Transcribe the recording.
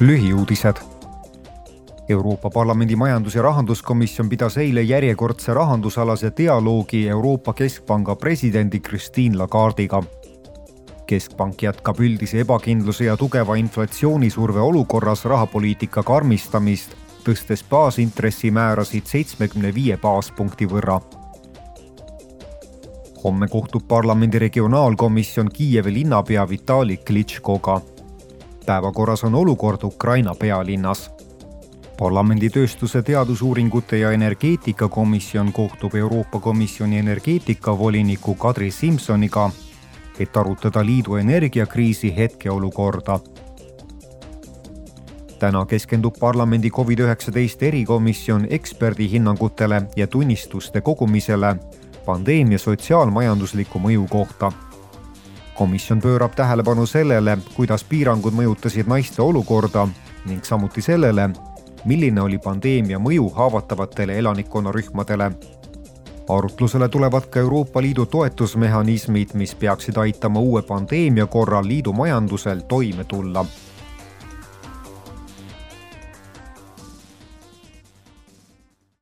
lühiuudised. Euroopa Parlamendi majandus- ja rahanduskomisjon pidas eile järjekordse rahandusalase dialoogi Euroopa Keskpanga presidendi Christine Lagardiga. keskpank jätkab üldise ebakindluse ja tugeva inflatsioonisurve olukorras rahapoliitika karmistamist, tõstes baasintressimäärasid seitsmekümne viie baaspunkti võrra homme kohtub parlamendi regionaalkomisjon Kiievi linnapea Vitali Klitškoga päevakorras on olukord Ukraina pealinnas. parlamendi tööstuse teadusuuringute ja energeetikakomisjon kohtub Euroopa Komisjoni energeetikavoliniku Kadri Simsoniga, et arutada liidu energiakriisi hetkeolukorda. täna keskendub parlamendi Covid-19 erikomisjon eksperdihinnangutele ja tunnistuste kogumisele pandeemia sotsiaalmajandusliku mõju kohta komisjon pöörab tähelepanu sellele, kuidas piirangud mõjutasid naiste olukorda ning samuti sellele, milline oli pandeemia mõju haavatavatele elanikkonnarühmadele. arutlusele tulevad ka Euroopa Liidu toetusmehhanismid, mis peaksid aitama uue pandeemia korral liidu majandusel toime tulla